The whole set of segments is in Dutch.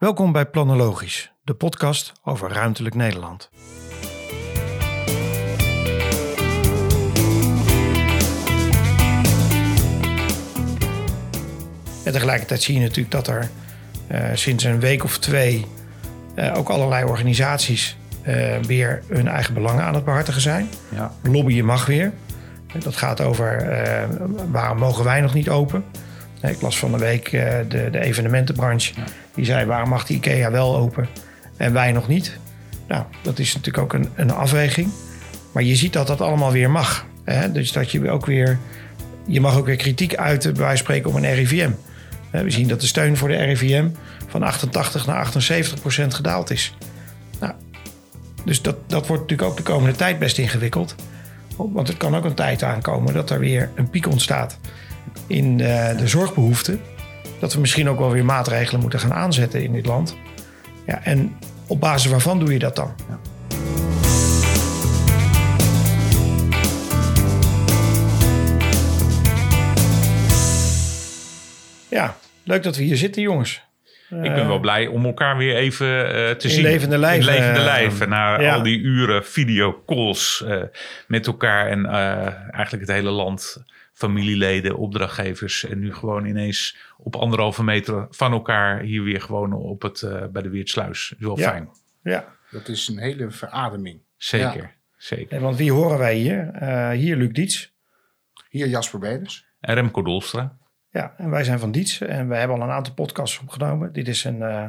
Welkom bij Planologisch, de podcast over ruimtelijk Nederland. En tegelijkertijd zie je natuurlijk dat er uh, sinds een week of twee uh, ook allerlei organisaties uh, weer hun eigen belangen aan het behartigen zijn. Ja. Lobbyen mag weer. Dat gaat over waarom mogen wij nog niet open. Ik las van de week de, de evenementenbranche. Die zei waarom mag die IKEA wel open en wij nog niet. Nou, dat is natuurlijk ook een, een afweging. Maar je ziet dat dat allemaal weer mag. Hè? Dus dat je ook weer. Je mag ook weer kritiek uiten, bij wijze van spreken, op een RIVM. We zien dat de steun voor de RIVM van 88 naar 78 procent gedaald is. Nou, dus dat, dat wordt natuurlijk ook de komende tijd best ingewikkeld. Want het kan ook een tijd aankomen dat er weer een piek ontstaat in de, de zorgbehoeften. Dat we misschien ook wel weer maatregelen moeten gaan aanzetten in dit land. Ja, en op basis waarvan doe je dat dan? Ja. Ja, leuk dat we hier zitten, jongens. Ik ben wel blij om elkaar weer even uh, te in zien. Levende lijven. In levende lijven. Na ja. al die uren videocalls uh, met elkaar en uh, eigenlijk het hele land. Familieleden, opdrachtgevers. En nu gewoon ineens op anderhalve meter van elkaar hier weer gewoon op het, bij de Weertsluis. Is wel ja. fijn. Ja. Dat is een hele verademing. Zeker, zeker. En want wie horen wij hier? hier Luc Diets. Hier Jasper Beders. En Remco Dolstra. Ja, en wij zijn van Diets en we hebben al een aantal podcasts opgenomen. Dit is een, uh,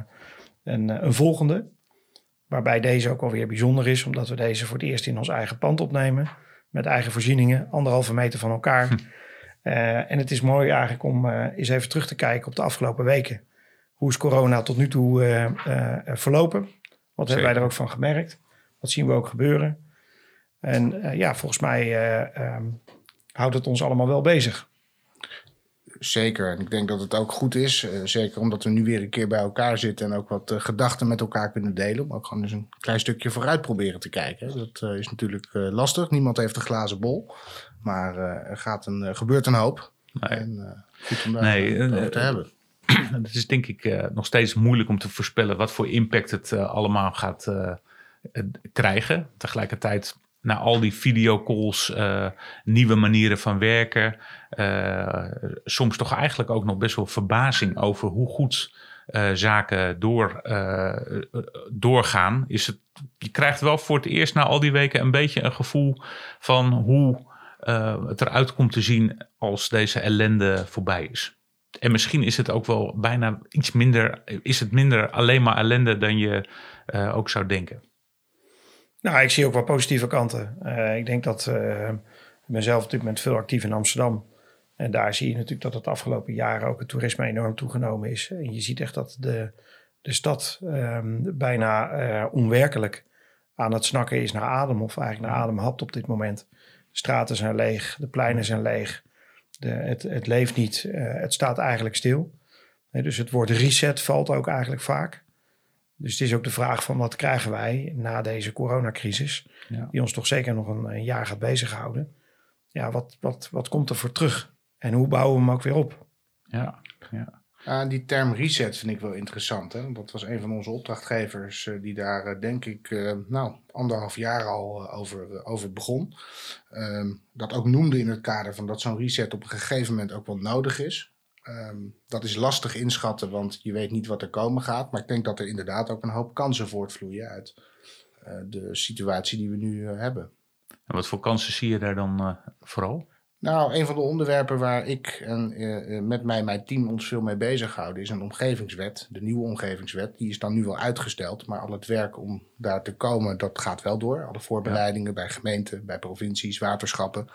een, een, volgende, waarbij deze ook alweer bijzonder is, omdat we deze voor het eerst in ons eigen pand opnemen. Met eigen voorzieningen, anderhalve meter van elkaar. Hm. Uh, en het is mooi eigenlijk om uh, eens even terug te kijken op de afgelopen weken. Hoe is corona tot nu toe verlopen? Wat hebben wij er ook van gemerkt? Wat zien we ook gebeuren? En ja, volgens mij um, houdt het ons allemaal wel bezig. Zeker. En ik denk dat het ook goed is. Uh, zeker omdat we nu weer een keer bij elkaar zitten en ook wat uh, gedachten met elkaar kunnen delen. Om ook gewoon eens een klein stukje vooruit proberen te kijken. Dat uh, is natuurlijk lastig. Niemand heeft een glazen bol. Maar er gaat een, gebeurt een hoop. Nee. En goed om daar nee, over te hebben. Het is denk ik nog steeds moeilijk om te voorspellen wat voor impact het allemaal gaat krijgen. Tegelijkertijd na al die videocalls, uh, nieuwe manieren van werken. Uh, soms toch eigenlijk ook nog best wel verbazing over hoe goed uh, zaken door, doorgaan. Is het, je krijgt wel voor het eerst na al die weken een beetje een gevoel van hoe het eruit komt te zien als deze ellende voorbij is. En misschien is het ook wel bijna iets minder, is het minder alleen maar ellende dan je ook zou denken. Nou, ik zie ook wel positieve kanten. Uh, ik denk dat uh, ik ben zelf op dit moment veel actief in Amsterdam. En daar zie je natuurlijk dat het afgelopen jaren ook het toerisme enorm toegenomen is. En je ziet echt dat de, de stad um, bijna uh, onwerkelijk aan het snakken is naar adem. Of eigenlijk naar adem hapt op dit moment. De straten zijn leeg, de pleinen zijn leeg. De, het, het leeft niet, het staat eigenlijk stil. dus het woord reset valt ook eigenlijk vaak. Dus het is ook de vraag van wat krijgen wij na deze coronacrisis, ja. die ons toch zeker nog een, een, jaar gaat bezighouden. Ja, wat, wat, wat komt er voor terug? En hoe bouwen we hem ook weer op? Ja, ja. Uh, die term reset vind ik wel interessant. Hè? Dat was een van onze opdrachtgevers uh, die daar uh, denk ik nou, anderhalf jaar al over, over begon. Ehm, dat ook noemde in het kader van dat zo'n reset op een gegeven moment ook wel nodig is. Um, dat is lastig inschatten, want je weet niet wat er komen gaat. Maar ik denk dat er inderdaad ook een hoop kansen voortvloeien uit uh, de situatie die we nu uh, hebben. En wat voor kansen zie je daar dan uh, vooral? Nou, een van de onderwerpen waar ik en met mij mijn team ons veel mee bezighouden is een omgevingswet. De nieuwe omgevingswet. Die is dan nu wel uitgesteld, maar al het werk om daar te komen, dat gaat wel door. Alle voorbereidingen ja. bij gemeenten, bij provincies, waterschappen.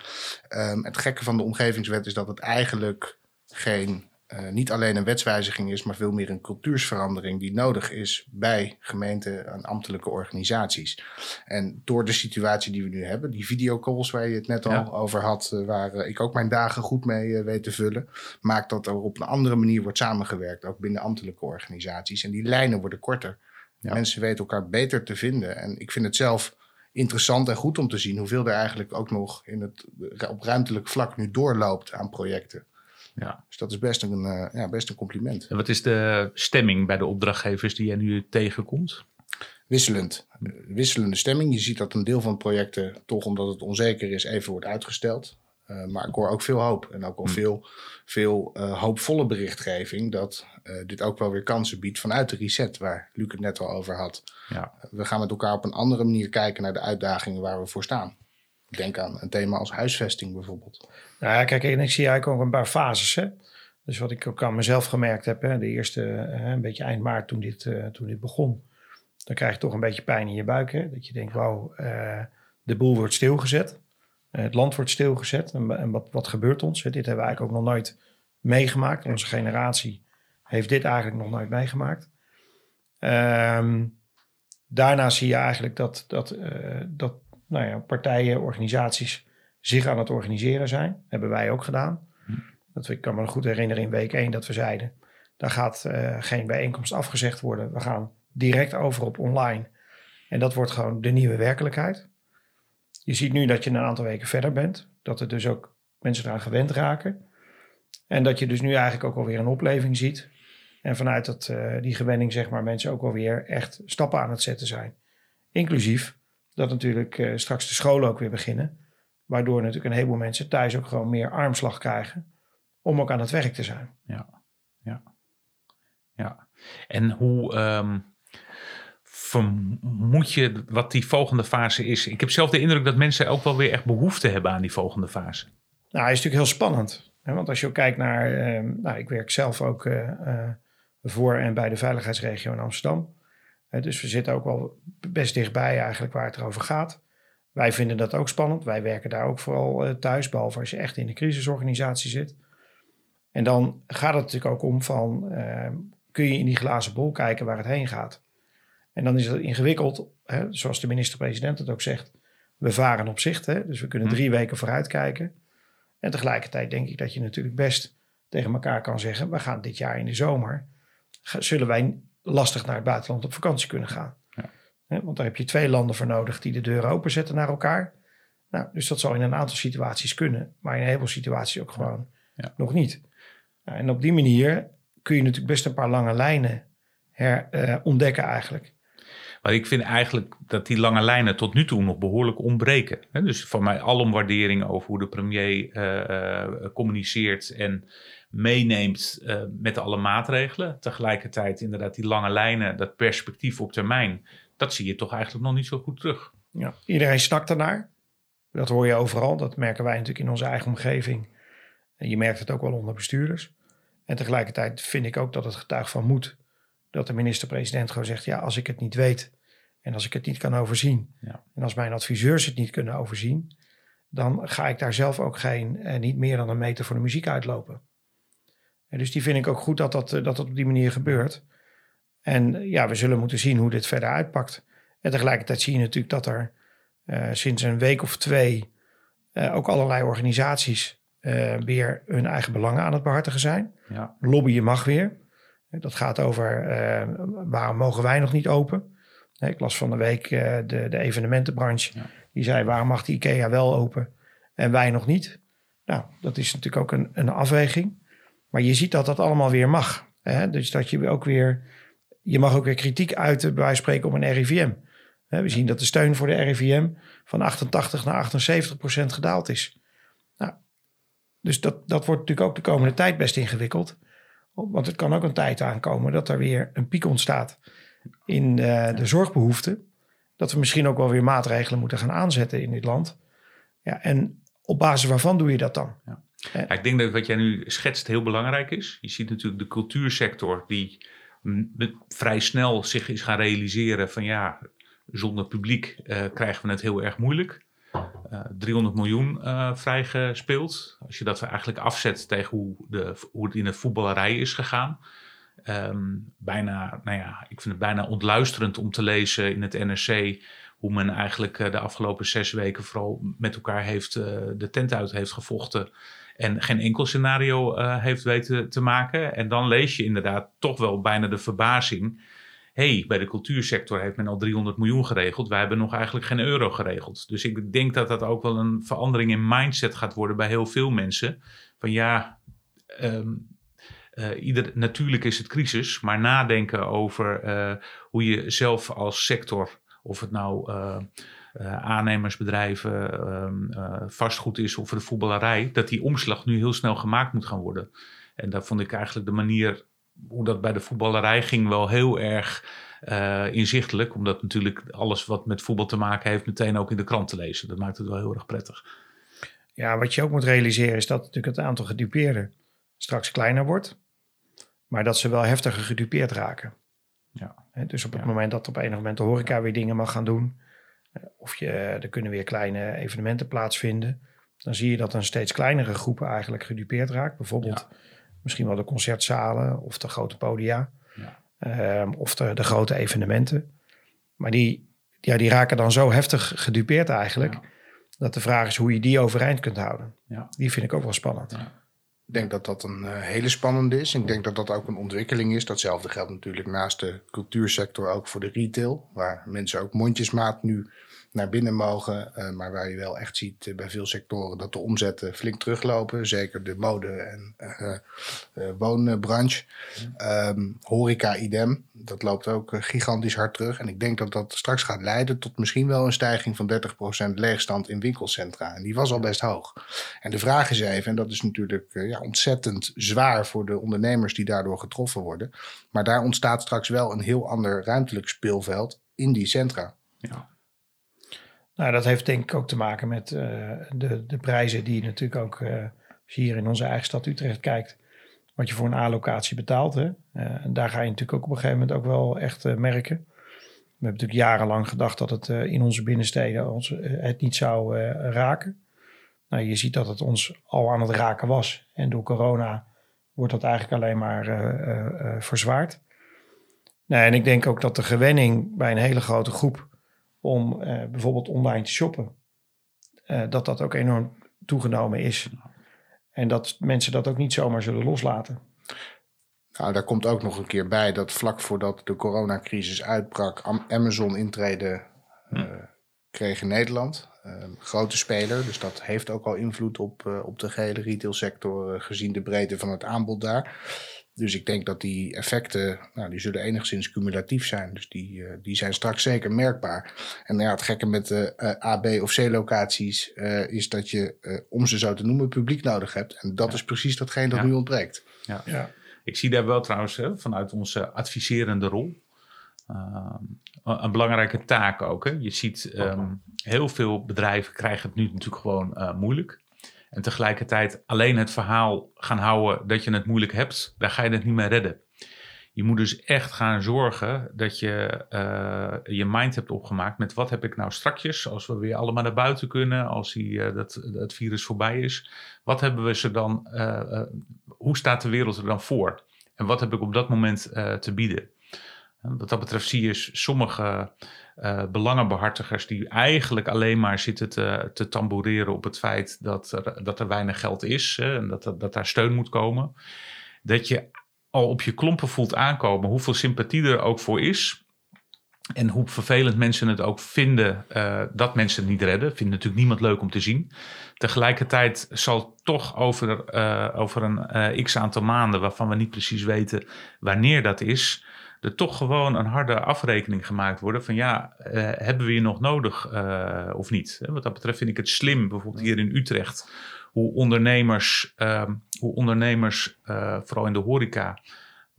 Um, het gekke van de omgevingswet is dat het eigenlijk geen, uh, niet alleen een wetswijziging is, maar veel meer een cultuursverandering die nodig is bij gemeenten en ambtelijke organisaties. En door de situatie die we nu hebben, die videocalls waar je het net ja. al over had, uh, waar uh, ik ook mijn dagen goed mee weet te vullen, maakt dat er op een andere manier wordt samengewerkt, ook binnen ambtelijke organisaties. En die lijnen worden korter. Ja. Mensen weten elkaar beter te vinden. En ik vind het zelf interessant en goed om te zien hoeveel er eigenlijk ook nog in het, op ruimtelijk vlak nu doorloopt aan projecten. Ja. Dus dat is best een, uh, ja, best een compliment. En wat is de stemming bij de opdrachtgevers die jij nu tegenkomt? Wisselend. wisselende stemming. Je ziet dat een deel van de projecten, toch omdat het onzeker is, even wordt uitgesteld. Uh, maar ik hoor ook veel hoop. En ook al hm. veel, veel uh, hoopvolle berichtgeving dat dit ook wel weer kansen biedt vanuit de reset, waar Luc het net al over had. Ja. we gaan met elkaar op een andere manier kijken naar de uitdagingen waar we voor staan. Denk aan een thema als huisvesting bijvoorbeeld. Nou ja, kijk, en ik zie eigenlijk ook een paar fases. Hè? Dus wat ik ook aan mezelf gemerkt heb, hè, de eerste, hè, een beetje eind maart toen dit, uh, toen dit begon, dan krijg je toch een beetje pijn in je buik. Hè? Dat je denkt, wauw, uh, de boel wordt stilgezet. Uh, het land wordt stilgezet. En, en wat, wat gebeurt ons? Dit hebben we eigenlijk ook nog nooit meegemaakt. Onze generatie heeft dit eigenlijk nog nooit meegemaakt. Um, daarna zie je eigenlijk dat, dat, dat nou ja, partijen, organisaties zich aan het organiseren zijn. hebben wij ook gedaan. Dat, ik kan me goed herinneren in week 1 dat we zeiden... daar gaat uh, geen bijeenkomst afgezegd worden. We gaan direct over op online. En dat wordt gewoon de nieuwe werkelijkheid. Je ziet nu dat je een aantal weken verder bent. Dat er dus ook mensen eraan gewend raken. En dat je dus nu eigenlijk ook alweer een opleving ziet. En vanuit dat, uh, die gewenning zeg maar mensen ook alweer echt stappen aan het zetten zijn. Inclusief dat natuurlijk uh, straks de scholen ook weer beginnen. Waardoor natuurlijk een heleboel mensen thuis ook gewoon meer armslag krijgen. Om ook aan het werk te zijn. Ja, ja. ja. En hoe um, vermoed je wat die volgende fase is? Ik heb zelf de indruk dat mensen ook wel weer echt behoefte hebben aan die volgende fase. Nou, hij is natuurlijk heel spannend. Hè? Want als je ook kijkt naar. Uh, nou, ik werk zelf ook uh, voor en bij de veiligheidsregio in Amsterdam dus we zitten ook wel best dichtbij eigenlijk waar het erover gaat. Wij vinden dat ook spannend. Wij werken daar ook vooral eh, thuis, behalve als je echt in de crisisorganisatie zit. En dan gaat het natuurlijk ook om van, uh, kun je in die glazen bol kijken waar het heen gaat? En dan is het ingewikkeld, hè, zoals de minister-president het ook zegt. We varen op zicht, hè, dus we kunnen hm. drie weken vooruit kijken. En tegelijkertijd denk ik dat je natuurlijk best tegen elkaar kan zeggen... we gaan dit jaar in de zomer, zullen wij lastig naar het buitenland op vakantie kunnen gaan. Ja. want daar heb je twee landen voor nodig die de deuren openzetten naar elkaar. Nou, dus dat zal in een aantal situaties kunnen, maar in een heleboel situaties ook gewoon ja. nog niet. Nou, en op die manier kun je natuurlijk best een paar lange lijnen her, uh, ontdekken eigenlijk. Maar ik vind eigenlijk dat die lange lijnen tot nu toe nog behoorlijk ontbreken. Dus van mij alom waardering over hoe de premier uh, uh, communiceert en meeneemt uh, met alle maatregelen. Tegelijkertijd inderdaad die lange lijnen, dat perspectief op termijn, dat zie je toch eigenlijk nog niet zo goed terug. Ja, iedereen snakt ernaar. Dat hoor je overal. Dat merken wij natuurlijk in onze eigen omgeving. En je merkt het ook wel onder bestuurders. En tegelijkertijd vind ik ook dat het getuigt van moed. Dat de minister-president gewoon zegt: ja, als ik het niet weet en als ik het niet kan overzien. Ja. En als mijn adviseurs het niet kunnen overzien, dan ga ik daar zelf ook geen, eh, niet meer dan een meter voor de muziek uitlopen. En dus die vind ik ook goed dat dat, eh, dat dat op die manier gebeurt. En eh, ja, we zullen moeten zien hoe dit verder uitpakt. En tegelijkertijd zie je natuurlijk dat er uh, sinds een week of twee uh, ook allerlei organisaties uh, weer hun eigen belangen aan het behartigen zijn. Ja. Lobbyen mag weer. Dat gaat over waarom mogen wij nog niet open. Ik las van de week de, de evenementenbranche. Ja. Die zei waarom mag de IKEA wel open en wij nog niet. Nou, dat is natuurlijk ook een, een afweging. Maar je ziet dat dat allemaal weer mag. Hè? Dus dat je ook weer, je mag ook weer kritiek uiten, bij spreken, op een RIVM. We zien dat de steun voor de RIVM van 88 naar 78 procent gedaald is. Nou, dus dat, dat wordt natuurlijk ook de komende tijd best ingewikkeld. Want het kan ook een tijd aankomen dat er weer een piek ontstaat in uh, de zorgbehoeften. Dat we misschien ook wel weer maatregelen moeten gaan aanzetten in dit land. Ja, en op basis waarvan doe je dat dan? Ja. Ik denk dat wat jij nu schetst heel belangrijk is. Je ziet natuurlijk de cultuursector die vrij snel zich is gaan realiseren van ja, zonder publiek uh, krijgen we het heel erg moeilijk. Uh, eh, 300 miljoen uh, vrijgespeeld. Als je dat eigenlijk afzet tegen hoe, de, hoe het in de voetballerij is gegaan. Um, bijna, nou ja, ik vind het bijna ontluisterend om te lezen in het NRC hoe men eigenlijk de afgelopen zes weken vooral met elkaar heeft de tent uit heeft gevochten en geen enkel scenario uh, heeft weten te maken. En dan lees je inderdaad toch wel bijna de verbazing. hey, bij de cultuursector heeft men al 300 miljoen geregeld. Wij hebben nog eigenlijk geen euro geregeld. Dus ik denk dat dat ook wel een verandering in mindset gaat worden bij heel veel mensen. Van ja, ehm, ieder, natuurlijk is het crisis, maar nadenken over hoe je zelf als sector, of het nou aannemersbedrijven, ehm, vastgoed is of de voetballerij, dat die omslag nu heel snel gemaakt moet gaan worden. En daar vond ik eigenlijk de manier hoe dat bij de voetballerij ging wel heel erg uh, inzichtelijk. Omdat natuurlijk alles wat met voetbal te maken heeft meteen ook in de krant te lezen. Dat maakt het wel heel erg prettig. Ja, wat je ook moet realiseren is dat natuurlijk het aantal gedupeerden straks kleiner wordt. Maar dat ze wel heftiger gedupeerd raken. Ja. dus op het moment dat op een moment de horeca weer dingen mag gaan doen. Eh, of je, er kunnen weer kleine evenementen plaatsvinden. Dan zie je dat een steeds kleinere groepen eigenlijk gedupeerd raakt. Bijvoorbeeld misschien wel de concertzalen of de grote podia. Ehm, of de, de, grote evenementen. Maar die, ja, die raken dan zo heftig gedupeerd eigenlijk. Dat de vraag is hoe je die overeind kunt houden. Ja. Die vind ik ook wel spannend. Ik denk dat dat een uh, hele spannende is. Ik denk dat dat ook een ontwikkeling is. Datzelfde geldt natuurlijk naast de cultuursector ook voor de retail. Waar mensen ook mondjesmaat nu naar binnen mogen. Uh, maar waar je wel echt ziet uh, bij veel sectoren dat de omzetten flink teruglopen. Zeker de mode- en uh, woonbranche. Um, horeca idem, dat loopt ook gigantisch hard terug. En ik denk dat dat straks gaat leiden tot misschien wel een stijging van 30% leegstand in winkelcentra. En die was al best hoog. En de vraag is even, en dat is natuurlijk ja, ontzettend zwaar voor de ondernemers die daardoor getroffen worden. Maar daar ontstaat straks wel een heel ander ruimtelijk speelveld in die centra. Ja. Nou, dat heeft denk ik ook te maken met uh, de, de prijzen die natuurlijk ook, uh, als je hier in onze eigen stad Utrecht kijkt, wat je voor een A-locatie betaalt. Hè? En daar ga je natuurlijk ook op een gegeven moment ook wel echt merken. We hebben natuurlijk jarenlang gedacht dat het in onze binnensteden ons, het niet zou raken. Nou, je ziet dat het ons al aan het raken was. En door corona wordt dat eigenlijk alleen maar verzwaard. Nou, en ik denk ook dat de gewenning bij een hele grote groep om uh, bijvoorbeeld online te shoppen, uh, dat dat ook enorm toegenomen is. En dat mensen dat ook niet zomaar zullen loslaten. Nou, daar komt ook nog een keer bij dat vlak voordat de coronacrisis uitbrak, Amazon intrede uh, kreeg in Nederland. grote speler, dus dat heeft ook al invloed op, op de gehele retailsector, gezien de breedte van het aanbod daar. Dus ik denk dat die effecten, nou, die zullen enigszins cumulatief zijn. Dus die, uh, die zijn straks zeker merkbaar. En ja, het gekke met de uh, A, B of C locaties uh, is dat je, om ze zo te noemen, publiek nodig hebt. En dat is precies datgene dat nu ontbreekt. Ja. ja. Ik zie daar wel trouwens hè, vanuit onze adviserende rol een belangrijke taak ook. Hè. Je ziet um, heel veel bedrijven krijgen het nu natuurlijk gewoon moeilijk. En tegelijkertijd alleen het verhaal gaan houden dat je het moeilijk hebt, daar ga je het niet meer redden. Je moet dus echt gaan zorgen dat je uh, je mind hebt opgemaakt met wat heb ik nou strakjes als we weer allemaal naar buiten kunnen, als die, uh, dat, het virus voorbij is. Wat hebben we ze dan, uh, hoe staat de wereld er dan voor? En wat heb ik op dat moment te bieden? Wat dat betreft zie je sommige uh, belangenbehartigers die eigenlijk alleen maar zitten te, te tamboureren op het feit dat er, dat er weinig geld is hè, en dat, dat, daar steun moet komen. Dat je al op je klompen voelt aankomen hoeveel sympathie er ook voor is. En hoe vervelend mensen het ook vinden uh, dat mensen het niet redden. Vindt natuurlijk niemand leuk om te zien. Tegelijkertijd zal toch over, uh, over een x aantal maanden, waarvan we niet precies weten wanneer dat is, er toch gewoon een harde afrekening gemaakt worden van ja, uh, hebben we je nog nodig uh, of niet? Wat dat betreft vind ik het slim, bijvoorbeeld hier in Utrecht, hoe ondernemers, uh, hoe ondernemers uh, vooral in de horeca,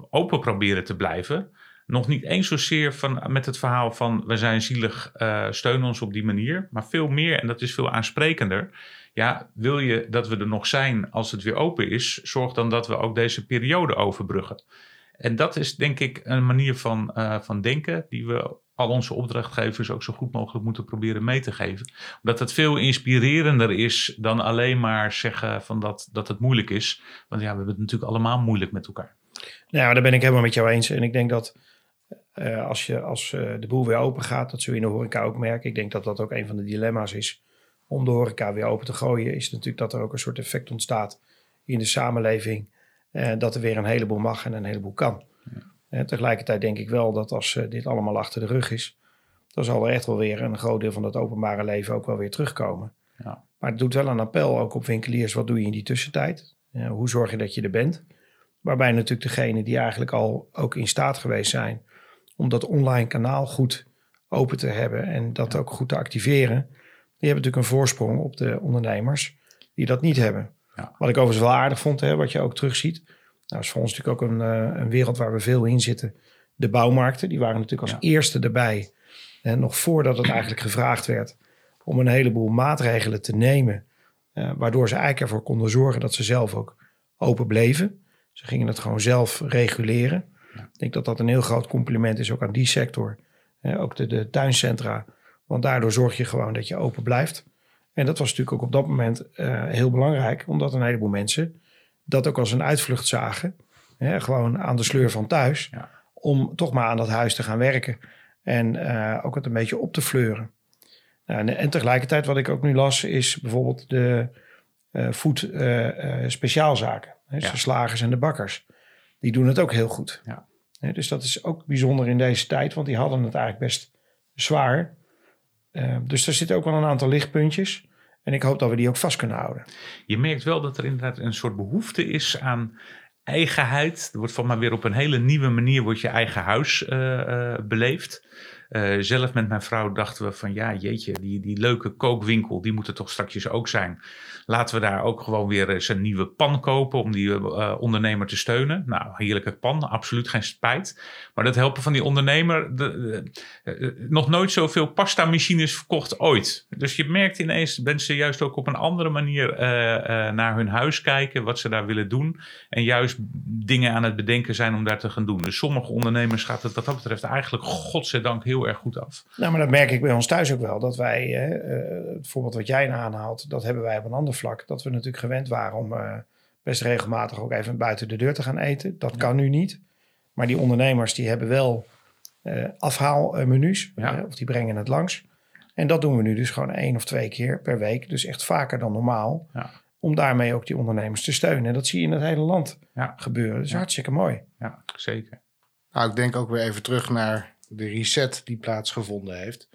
open proberen te blijven. Nog niet eens zozeer van, met het verhaal van we zijn zielig, steun ons op die manier, maar veel meer, en dat is veel aansprekender. Ja, wil je dat we er nog zijn als het weer open is, zorg dan dat we ook deze periode overbruggen. En dat is denk ik een manier van, uh, van denken die we al onze opdrachtgevers ook zo goed mogelijk moeten proberen mee te geven. Omdat het veel inspirerender is dan alleen maar zeggen van dat, dat het moeilijk is. Want ja, we hebben het natuurlijk allemaal moeilijk met elkaar. Nou, daar ben ik helemaal met jou eens. En ik denk dat uh, als, je, als uh, de boel weer open gaat, dat zul je in de horeca ook merken. Ik denk dat dat ook een van de dilemma's is om de horeca weer open te gooien. Is natuurlijk dat er ook een soort effect ontstaat in de samenleving dat er weer een heleboel mag en een heleboel kan. Ja. Uh, tegelijkertijd denk ik wel dat als uh, dit allemaal achter de rug is, dan zal er echt wel weer een groot deel van het openbare leven ook wel weer terugkomen. Ja. Maar het doet wel een appel ook op winkeliers. Wat doe je in die tussentijd? hoe zorg je dat je er bent? Waarbij natuurlijk degene die eigenlijk al ook in staat geweest zijn om dat online kanaal goed open te hebben en dat ook goed te activeren, die hebben natuurlijk een voorsprong op de ondernemers die dat niet hebben. Ja. Wat ik overigens wel aardig vond, hè, wat je ook terugziet. Nou, is voor ons natuurlijk ook een, eh, een wereld waar we veel in zitten. De bouwmarkten, die waren natuurlijk als eerste erbij. En nog voordat het eigenlijk gevraagd werd om een heleboel maatregelen te nemen. Uh, waardoor ze eigenlijk ervoor konden zorgen dat ze zelf ook open bleven. Ze gingen het gewoon zelf reguleren. Ik denk dat dat een heel groot compliment is ook aan die sector. ook de, de tuincentra. Want daardoor zorg je gewoon dat je open blijft. En dat was natuurlijk ook op dat moment uh, heel belangrijk, omdat een heleboel mensen dat ook als een uitvlucht zagen. Hè, gewoon aan de sleur van thuis. Ja. Om toch maar aan dat huis te gaan werken. En uh, ook het een beetje op te fleuren. Nou, en, en, tegelijkertijd, wat ik ook nu las, is bijvoorbeeld de uh, food speciaalzaken. Hè, ja. De slagers en de bakkers. Die doen het ook heel goed. Ja. dus dat is ook bijzonder in deze tijd, want die hadden het eigenlijk best zwaar. Uh, dus er zitten ook wel een aantal lichtpuntjes. En ik hoop dat we die ook vast kunnen houden. Je merkt wel dat er inderdaad een soort behoefte is aan eigenheid. Er wordt van maar weer op een hele nieuwe manier wordt je eigen huis uh, uh, beleefd. Uh, zelf met mijn vrouw dachten we van ja, jeetje, die, die leuke kookwinkel, die moet er toch straks ook zijn. Laten we daar ook gewoon weer eens een nieuwe pan kopen om die uh, ondernemer te steunen. Nou, heerlijke pan, absoluut geen spijt. Maar dat helpen van die ondernemer, de, uh, nog nooit zoveel pasta machines verkocht ooit. Dus je merkt ineens mensen juist ook op een andere manier naar hun huis kijken, wat ze daar willen doen. En juist dingen aan het bedenken zijn om daar te gaan doen. Dus sommige ondernemers gaat het wat dat betreft eigenlijk godzijdank heel heel erg goed af. Nou, maar dat merk ik bij ons thuis ook wel. Dat wij, uh, het voorbeeld wat jij aanhaalt, dat hebben wij op een ander vlak. Dat we natuurlijk gewend waren om uh, best regelmatig ook even buiten de deur te gaan eten. Dat kan nu niet. Maar die ondernemers die hebben wel uh, afhaalmenu's. Ja. of die brengen het langs. En dat doen we nu dus gewoon één of twee keer per week. Dus echt vaker dan normaal. Ja. Om daarmee ook die ondernemers te steunen. En dat zie je in het hele land gebeuren. Dat is hartstikke mooi. Ja, zeker. Nou, ik denk ook weer even terug naar de reset die plaatsgevonden heeft.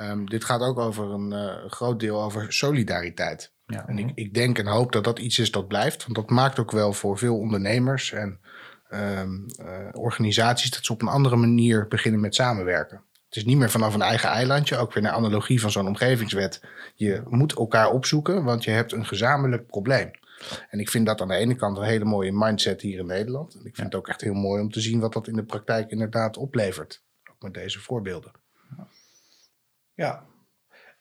Um, dit gaat ook over een uh, groot deel over solidariteit. Ja. En ik, ik, denk en hoop dat dat iets is dat blijft. Want dat maakt ook wel voor veel ondernemers en um, uh, organisaties dat ze op een andere manier beginnen met samenwerken. Het is niet meer vanaf een eigen eilandje, ook weer naar analogie van zo'n omgevingswet. Je moet elkaar opzoeken, want je hebt een gezamenlijk probleem. En ik vind dat aan de ene kant een hele mooie mindset hier in Nederland. En ik vind ja. het ook echt heel mooi om te zien wat dat in de praktijk inderdaad oplevert met deze voorbeelden. Ja,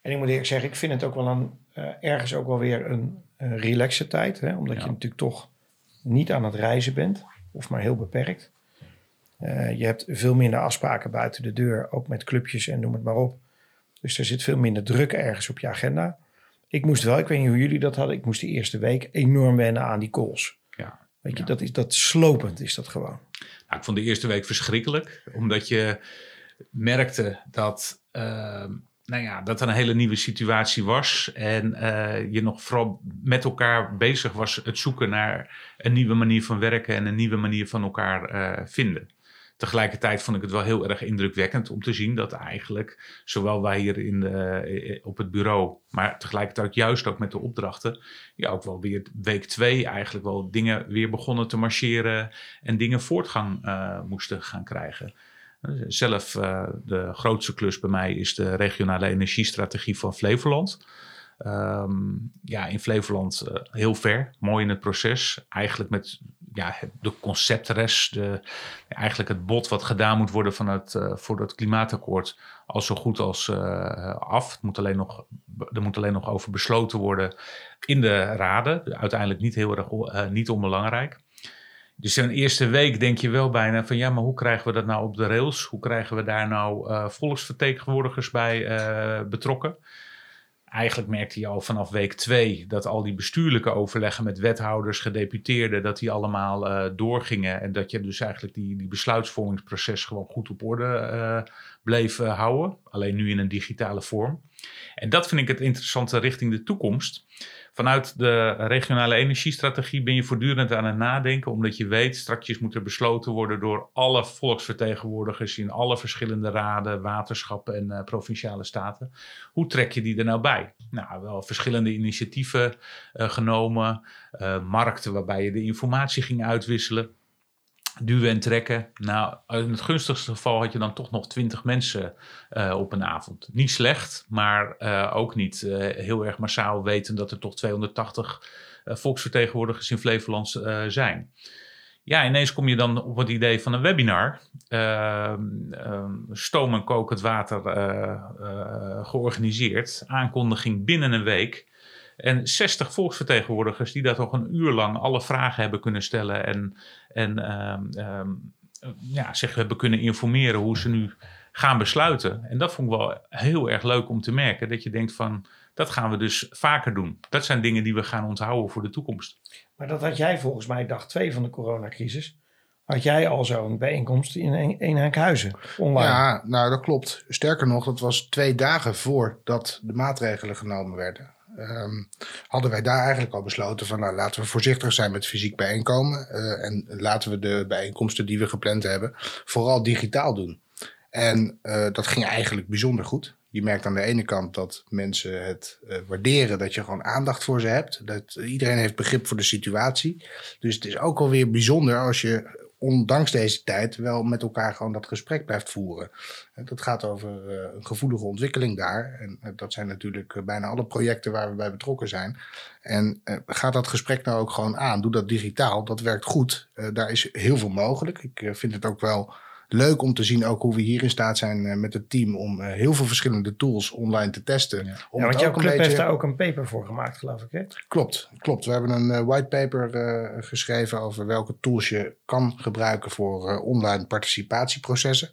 en ik moet eerlijk zeggen, ik vind het ook wel een, uh, ergens ook wel weer een, een relaxe tijd. Hè? Omdat je natuurlijk toch niet aan het reizen bent, of maar heel beperkt. Uh, je hebt veel minder afspraken buiten de deur, ook met clubjes en noem het maar op. Dus er zit veel minder druk ergens op je agenda. Ik moest wel, ik weet niet hoe jullie dat hadden, ik moest de eerste week enorm wennen aan die calls. Ja. Weet je, dat is dat slopend is dat gewoon. Nou, ik vond de eerste week verschrikkelijk, omdat je merkte dat, uh, nou ja, dat er een hele nieuwe situatie was. En uh, je nog vooral met elkaar bezig was het zoeken naar een nieuwe manier van werken en een nieuwe manier van elkaar uh, vinden. Tegelijkertijd vond ik het wel heel erg indrukwekkend om te zien dat eigenlijk, zowel wij hier in de, op het bureau, maar tegelijkertijd juist ook met de opdrachten, ja, ook wel weer week twee eigenlijk wel dingen weer begonnen te marcheren en dingen voortgang moesten gaan krijgen. Zelf, uh, de grootste klus bij mij is de regionale energiestrategie van Flevoland. Um, ja, in Flevoland uh, heel ver, mooi in het proces. Eigenlijk met ja, de conceptres, de, eigenlijk het bod wat gedaan moet worden van het, uh, voor het klimaatakkoord, al zo goed als af. Het moet alleen nog, er moet alleen nog over besloten worden in de raden. Uiteindelijk niet heel erg niet onbelangrijk. Dus een eerste week denk je wel bijna van ja, maar hoe krijgen we dat nou op de rails? Hoe krijgen we daar nou uh, volksvertegenwoordigers bij uh, betrokken? Eigenlijk merkte je al vanaf week twee dat al die bestuurlijke overleggen met wethouders, gedeputeerden, dat die allemaal uh, doorgingen. En dat je dus eigenlijk die, die besluitvormingsproces gewoon goed op orde bleef houden. Alleen nu in een digitale vorm. En dat vind ik het interessante richting de toekomst. Vanuit de regionale energiestrategie ben je voortdurend aan het nadenken, omdat je weet, straks moet er besloten worden door alle volksvertegenwoordigers in alle verschillende raden, waterschappen en uh, provinciale staten. Hoe trek je die er nou bij? Nou, wel verschillende initiatieven uh, genomen, uh, markten waarbij je de informatie ging uitwisselen duwen en trekken. Nou, in het gunstigste geval had je dan toch nog 20 mensen uh, op een avond. Niet slecht, maar uh, ook niet uh, heel erg massaal weten dat er toch 280 volksvertegenwoordigers in Flevoland zijn. Ja, ineens kom je dan op het idee van een webinar. Ehm, ehm, stoom en kokend water georganiseerd. Aankondiging binnen een week. En 60 volksvertegenwoordigers die daar toch een uur lang alle vragen hebben kunnen stellen en, en um, ja, zich hebben kunnen informeren hoe ze nu gaan besluiten. En dat vond ik wel heel erg leuk om te merken. Dat je denkt van, dat gaan we dus vaker doen. Dat zijn dingen die we gaan onthouden voor de toekomst. Maar dat had jij volgens mij dag twee van de coronacrisis. Had jij al zo'n bijeenkomst in Eenhankhuizen online? Ja, nou dat klopt. Sterker nog, dat was twee dagen voordat de maatregelen genomen werden. Um, hadden wij daar eigenlijk al besloten van nou, laten we voorzichtig zijn met fysiek bijeenkomen. Uh, en laten we de bijeenkomsten die we gepland hebben vooral digitaal doen. En uh, dat ging eigenlijk bijzonder goed. Je merkt aan de ene kant dat mensen het uh, waarderen dat je gewoon aandacht voor ze hebt. Dat iedereen heeft begrip voor de situatie. Dus het is ook alweer bijzonder als je ondanks deze tijd wel met elkaar gewoon dat gesprek blijft voeren. Dat gaat over uh, een gevoelige ontwikkeling daar. En uh, dat zijn natuurlijk bijna alle projecten waar we bij betrokken zijn. En gaat dat gesprek nou ook gewoon aan? Doe dat digitaal. Dat werkt goed. daar is heel veel mogelijk. Ik vind het ook wel leuk om te zien ook hoe we hier in staat zijn uh, met het team om uh, heel veel verschillende tools online te testen. Ja, om ja want jouw club beetje... heeft daar ook een paper voor gemaakt, geloof ik. Hè? Klopt, klopt. We hebben een uh, whitepaper geschreven over welke tools je kan gebruiken voor online participatieprocessen.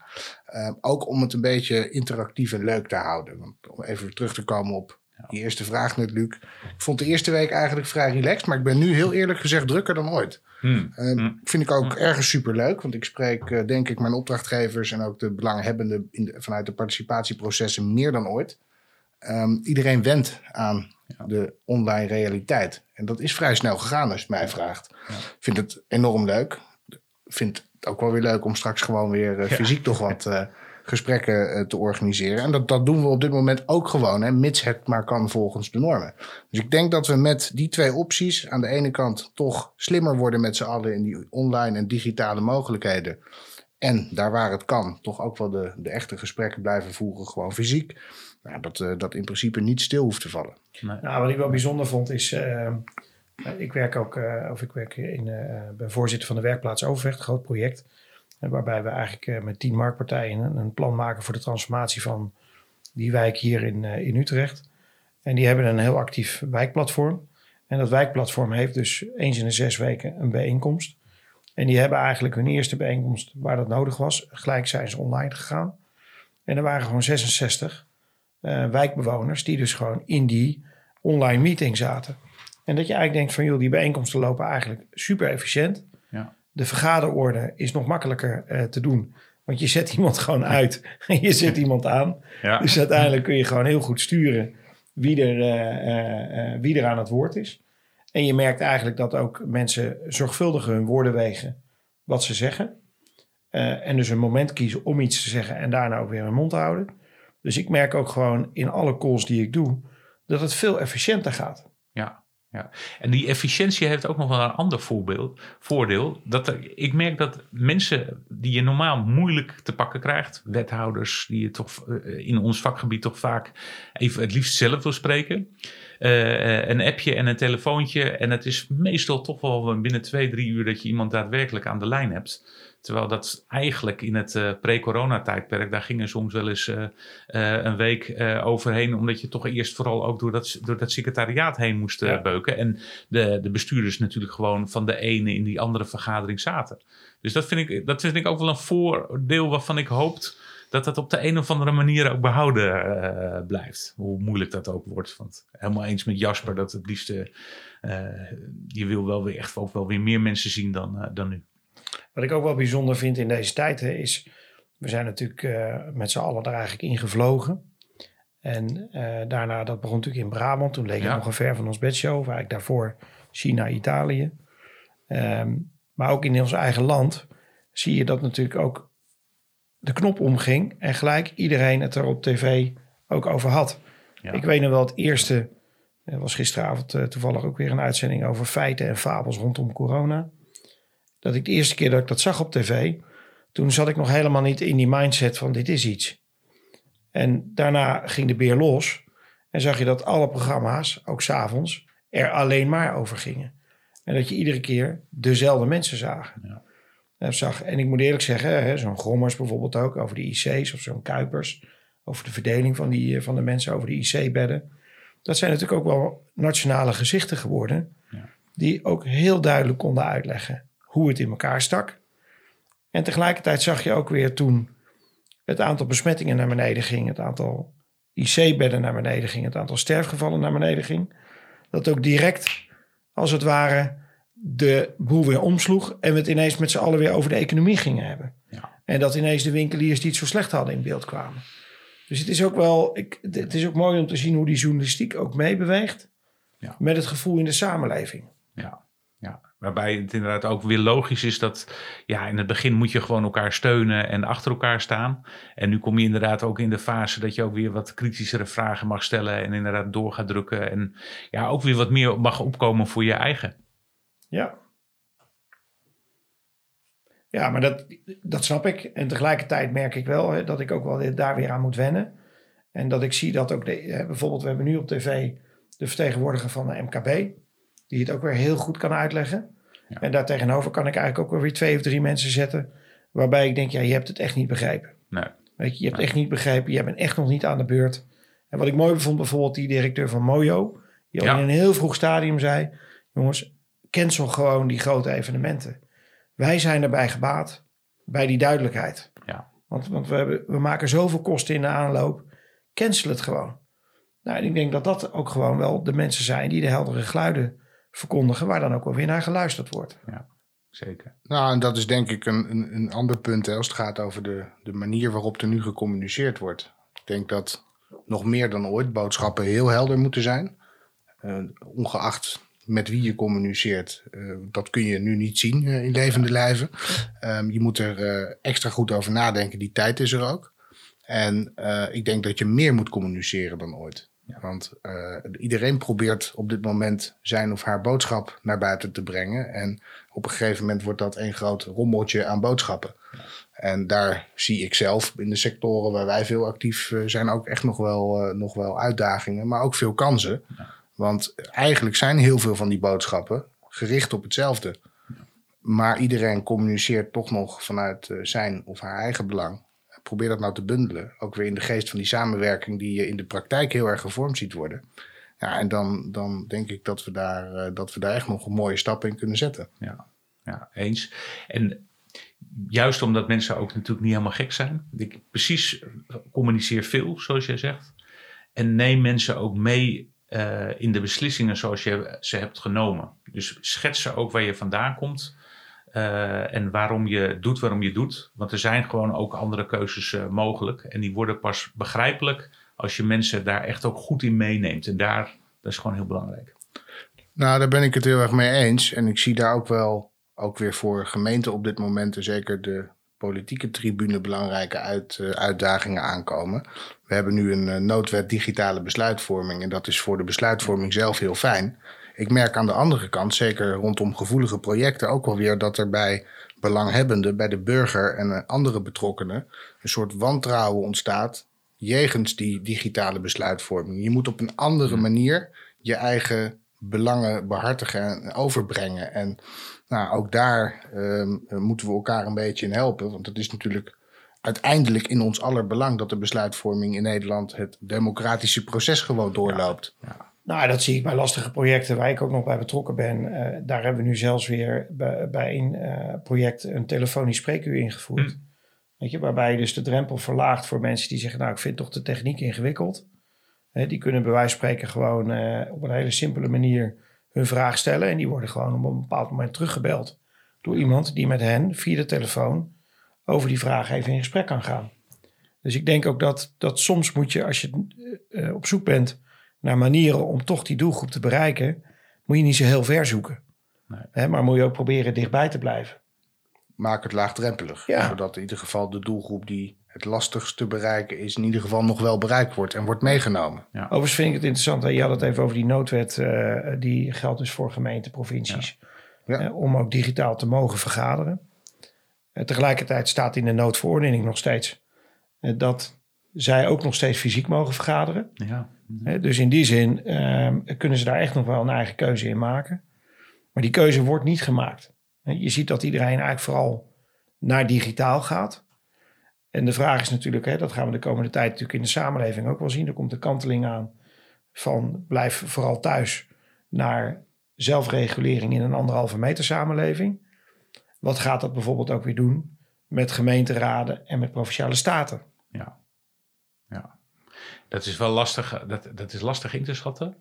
ook om het een beetje interactief en leuk te houden. Want om even terug te komen op die eerste vraag net, Luc. Ik vond de eerste week eigenlijk vrij relaxed, maar ik ben nu heel eerlijk gezegd drukker dan ooit. Hmm. Uh, hmm. Vind ik ook hmm. ergens superleuk, want ik spreek uh, denk ik mijn opdrachtgevers en ook de belanghebbenden in de, vanuit de participatieprocessen meer dan ooit. Um, iedereen wendt aan ja. de online realiteit. En dat is vrij snel gegaan als je mij vraagt. Ik ja. vind het enorm leuk. Vind het ook wel weer leuk om straks gewoon weer uh, fysiek toch wat eh, gesprekken uh, te organiseren. En dat, dat doen we op dit moment ook gewoon, hè, mits het maar kan volgens de normen. Dus ik denk dat we met die twee opties aan de ene kant toch slimmer worden met z'n allen in die online en digitale mogelijkheden. En daar waar het kan, toch ook wel de, de echte gesprekken blijven voeren, gewoon fysiek. Nou, dat, uh, dat in principe niet stil hoeft te vallen. Nee. Nou, wat ik wel bijzonder vond is. Uh, ik werk ook, uh, of ik werk in, ben voorzitter van de werkplaats Overvecht, een groot project. Waarbij we eigenlijk eh, met tien marktpartijen een plan maken voor de transformatie van die wijk hier in, eh, in Utrecht. En die hebben een heel actief wijkplatform. En dat wijkplatform heeft dus eens in de zes weken een bijeenkomst. En die hebben eigenlijk hun eerste bijeenkomst waar dat nodig was. Gelijk zijn ze online gegaan. En er waren gewoon 66 uh, wijkbewoners die dus gewoon in die online meeting zaten. En dat je eigenlijk denkt van joh, die bijeenkomsten lopen eigenlijk super efficiënt. Ja de vergaderorde is nog makkelijker uh, te doen. Want je zet iemand gewoon uit en je zet iemand aan. Ja. Dus uiteindelijk kun je gewoon heel goed sturen wie er, uh, uh, wie er aan het woord is. En je merkt eigenlijk dat ook mensen zorgvuldiger hun woorden wegen wat ze zeggen. en dus een moment kiezen om iets te zeggen en daarna ook weer hun mond te houden. Dus ik merk ook gewoon in alle calls die ik doe dat het veel efficiënter gaat. Ja, En die efficiëntie heeft ook nog wel een ander voorbeeld, voordeel. Dat ik merk dat mensen die je normaal moeilijk te pakken krijgt, wethouders die je toch uh, in ons vakgebied toch vaak even het liefst zelf wil spreken. Uh, een appje en een telefoontje. En het is meestal toch wel binnen twee, drie uur dat je iemand daadwerkelijk aan de lijn hebt. Terwijl dat eigenlijk in het uh, pre-corona-tijdperk, daar gingen soms wel eens uh, uh, een week overheen, omdat je toch eerst vooral ook door dat, door dat secretariaat heen moest ja. beuken. En de, de bestuurders natuurlijk gewoon van de ene in die andere vergadering zaten. Dus dat vind ik, dat vind ik ook wel een voordeel waarvan ik hoopt dat dat op de een of andere manier ook behouden blijft. Hoe moeilijk dat ook wordt. Want helemaal eens met Jasper dat het liefste, je wil wel weer echt ook wel weer meer mensen zien dan, dan nu. Wat ik ook wel bijzonder vind in deze tijd hè, is, we zijn natuurlijk uh, met z'n allen er eigenlijk ingevlogen. En daarna, dat begon natuurlijk in Brabant. Toen leek het nog een ver van ons bedshow. Waar ik daarvoor China, Italië. Ehm, maar ook in ons eigen land zie je dat natuurlijk ook de knop omging. En gelijk iedereen het er op tv ook over had. Ik weet nog wel het eerste er was gisteravond uh, toevallig ook weer een uitzending over feiten en fabels rondom corona. Dat ik de eerste keer dat ik dat zag op tv, toen zat ik nog helemaal niet in die mindset van dit is iets. En daarna ging de beer los en zag je dat alle programma's, ook s'avonds, er alleen maar over gingen. En dat je iedere keer dezelfde mensen zagen. Ja. En, zag, en ik moet eerlijk zeggen, zo'n Grommers bijvoorbeeld ook, over de IC's of zo'n Kuipers, over de verdeling van, die, eh, van de mensen over de IC-bedden dat zijn natuurlijk ook wel nationale gezichten geworden. Ja. Die ook heel duidelijk konden uitleggen hoe het in elkaar stak. En tegelijkertijd zag je ook weer toen het aantal besmettingen naar beneden ging, het aantal IC-bedden naar beneden ging, het aantal sterfgevallen naar beneden ging. Dat ook direct, als het ware, de boel weer omsloeg en we het ineens met z'n allen weer over de economie gingen hebben. Ja. En dat ineens de winkeliers die het zo slecht hadden in beeld kwamen. Dus het is ook wel, ik, het is ook mooi om te zien hoe die journalistiek ook meebeweegt ja. met het gevoel in de samenleving. Ja, ja. Waarbij het inderdaad ook weer logisch is dat ja, in het begin moet je gewoon elkaar steunen en achter elkaar staan. En nu kom je inderdaad ook in de fase dat je ook weer wat kritischere vragen mag stellen en inderdaad door gaat drukken. En ja, ook weer wat meer mag opkomen voor je eigen. Ja, ja, maar dat, dat snap ik. En tegelijkertijd merk ik wel hè, dat ik ook wel daar weer aan moet wennen. En dat ik zie dat ook, bijvoorbeeld, we hebben nu op tv de vertegenwoordiger van de MKB, die het ook weer heel goed kan uitleggen. Ja. En daartegenover kan ik eigenlijk ook weer twee of drie mensen zetten, waarbij ik denk, ja, je hebt het echt niet begrepen. Nee. Weet je, je hebt echt niet begrepen, je bent echt nog niet aan de beurt. En wat ik mooi vond, bijvoorbeeld die directeur van Mojo, die al in een heel vroeg stadium zei, jongens, cancel gewoon die grote evenementen. Wij zijn erbij gebaat, bij die duidelijkheid. Ja. Want, want we, hebben, we maken zoveel kosten in de aanloop. Cancel het gewoon. Nou, en ik denk dat dat ook gewoon wel de mensen zijn die de heldere geluiden verkondigen, waar dan ook wel weer naar geluisterd wordt. Ja, zeker. Nou, en dat is denk ik een, een, een ander punt hè, als het gaat over de, de manier waarop er nu gecommuniceerd wordt. Ik denk dat nog meer dan ooit boodschappen heel helder moeten zijn. Uh, ongeacht met wie je communiceert, uh, dat kun je nu niet zien uh, in levende lijven. Um, je moet er uh, extra goed over nadenken. Die tijd is er ook. En ik denk dat je meer moet communiceren dan ooit. Ja. Want iedereen probeert op dit moment zijn of haar boodschap naar buiten te brengen. En op een gegeven moment wordt dat een groot rommeltje aan boodschappen. Ja. En daar zie ik zelf in de sectoren waar wij veel actief zijn ook echt nog wel, nog wel uitdagingen, maar ook veel kansen. Ja. Want eigenlijk zijn heel veel van die boodschappen gericht op hetzelfde. Maar iedereen communiceert toch nog vanuit eh, zijn of haar eigen belang. Probeer dat nou te bundelen. Ook weer in de geest van die samenwerking die je in de praktijk heel erg gevormd ziet worden. Ja, en dan, dan denk ik dat we, daar, uh, dat we daar echt nog een mooie stap in kunnen zetten. Ja, ja eens. En juist omdat mensen ook natuurlijk niet helemaal gek zijn. Ik precies communiceer veel, zoals jij zegt. En neem mensen ook mee uh, in de beslissingen zoals je ze hebt genomen. Dus schetsen ook waar je vandaan komt uh, en waarom je doet waarom je doet. Want er zijn gewoon ook andere keuzes uh, mogelijk. En die worden pas begrijpelijk als je mensen daar echt ook goed in meeneemt. En daar, is gewoon heel belangrijk. Nou, daar ben ik het heel erg mee eens. En ik zie daar ook wel, ook weer voor gemeenten op dit moment, en zeker de politieke tribune belangrijke uit, uh, uitdagingen aankomen. We hebben nu een noodwet digitale besluitvorming en dat is voor de besluitvorming zelf heel fijn. Ik merk aan de andere kant, zeker rondom gevoelige projecten, ook wel weer dat er bij belanghebbenden, bij de burger en uh, andere betrokkenen, een soort wantrouwen ontstaat jegens die digitale besluitvorming. Je moet op een andere manier je eigen belangen behartigen en overbrengen. En nou, ook daar um, moeten we elkaar een beetje in helpen. Want het is natuurlijk uiteindelijk in ons aller belang dat de besluitvorming in Nederland het democratische proces gewoon doorloopt. Ja, Nou, dat zie ik bij lastige projecten waar ik ook nog bij betrokken ben. Uh, daar hebben we nu zelfs weer bij, bij een uh, project een telefonisch spreekuur ingevoerd. Hm. Weet je, waarbij je dus de drempel verlaagt voor mensen die zeggen: Nou, ik vind toch de techniek ingewikkeld. die kunnen bij wijze van spreken gewoon uh, op een hele simpele manier hun vraag stellen. En die worden gewoon op een bepaald moment teruggebeld door iemand die met hen via de telefoon over die vraag even in gesprek kan gaan. Dus ik denk ook dat, dat soms moet je, als je op zoek bent naar manieren om toch die doelgroep te bereiken, moet je niet zo heel ver zoeken. Nee. Hè, maar moet je ook proberen dichtbij te blijven. Maak het laagdrempelig. Zodat in ieder geval de doelgroep die het lastigst te bereiken is, in ieder geval nog wel bereikt wordt en wordt meegenomen. Ja. Overigens vind ik het interessant, je had het even over die noodwet, uh, die geldt dus voor gemeenten, provincies, ja. Uh, om ook digitaal te mogen vergaderen. Uh, tegelijkertijd staat in de noodverordening nog steeds dat zij ook nog steeds fysiek mogen vergaderen. Ja. dus in die zin ehm, kunnen ze daar echt nog wel een eigen keuze in maken. Maar die keuze wordt niet gemaakt. Je ziet dat iedereen eigenlijk vooral naar digitaal gaat. En de vraag is natuurlijk, hè, dat gaan we de komende tijd natuurlijk in de samenleving ook wel zien. Er komt de kanteling aan van blijf vooral thuis naar zelfregulering in een anderhalve meter samenleving. Wat gaat dat bijvoorbeeld ook weer doen met gemeenteraden en met provinciale staten? Ja. Dat is wel lastig, dat, dat is lastig in te schatten.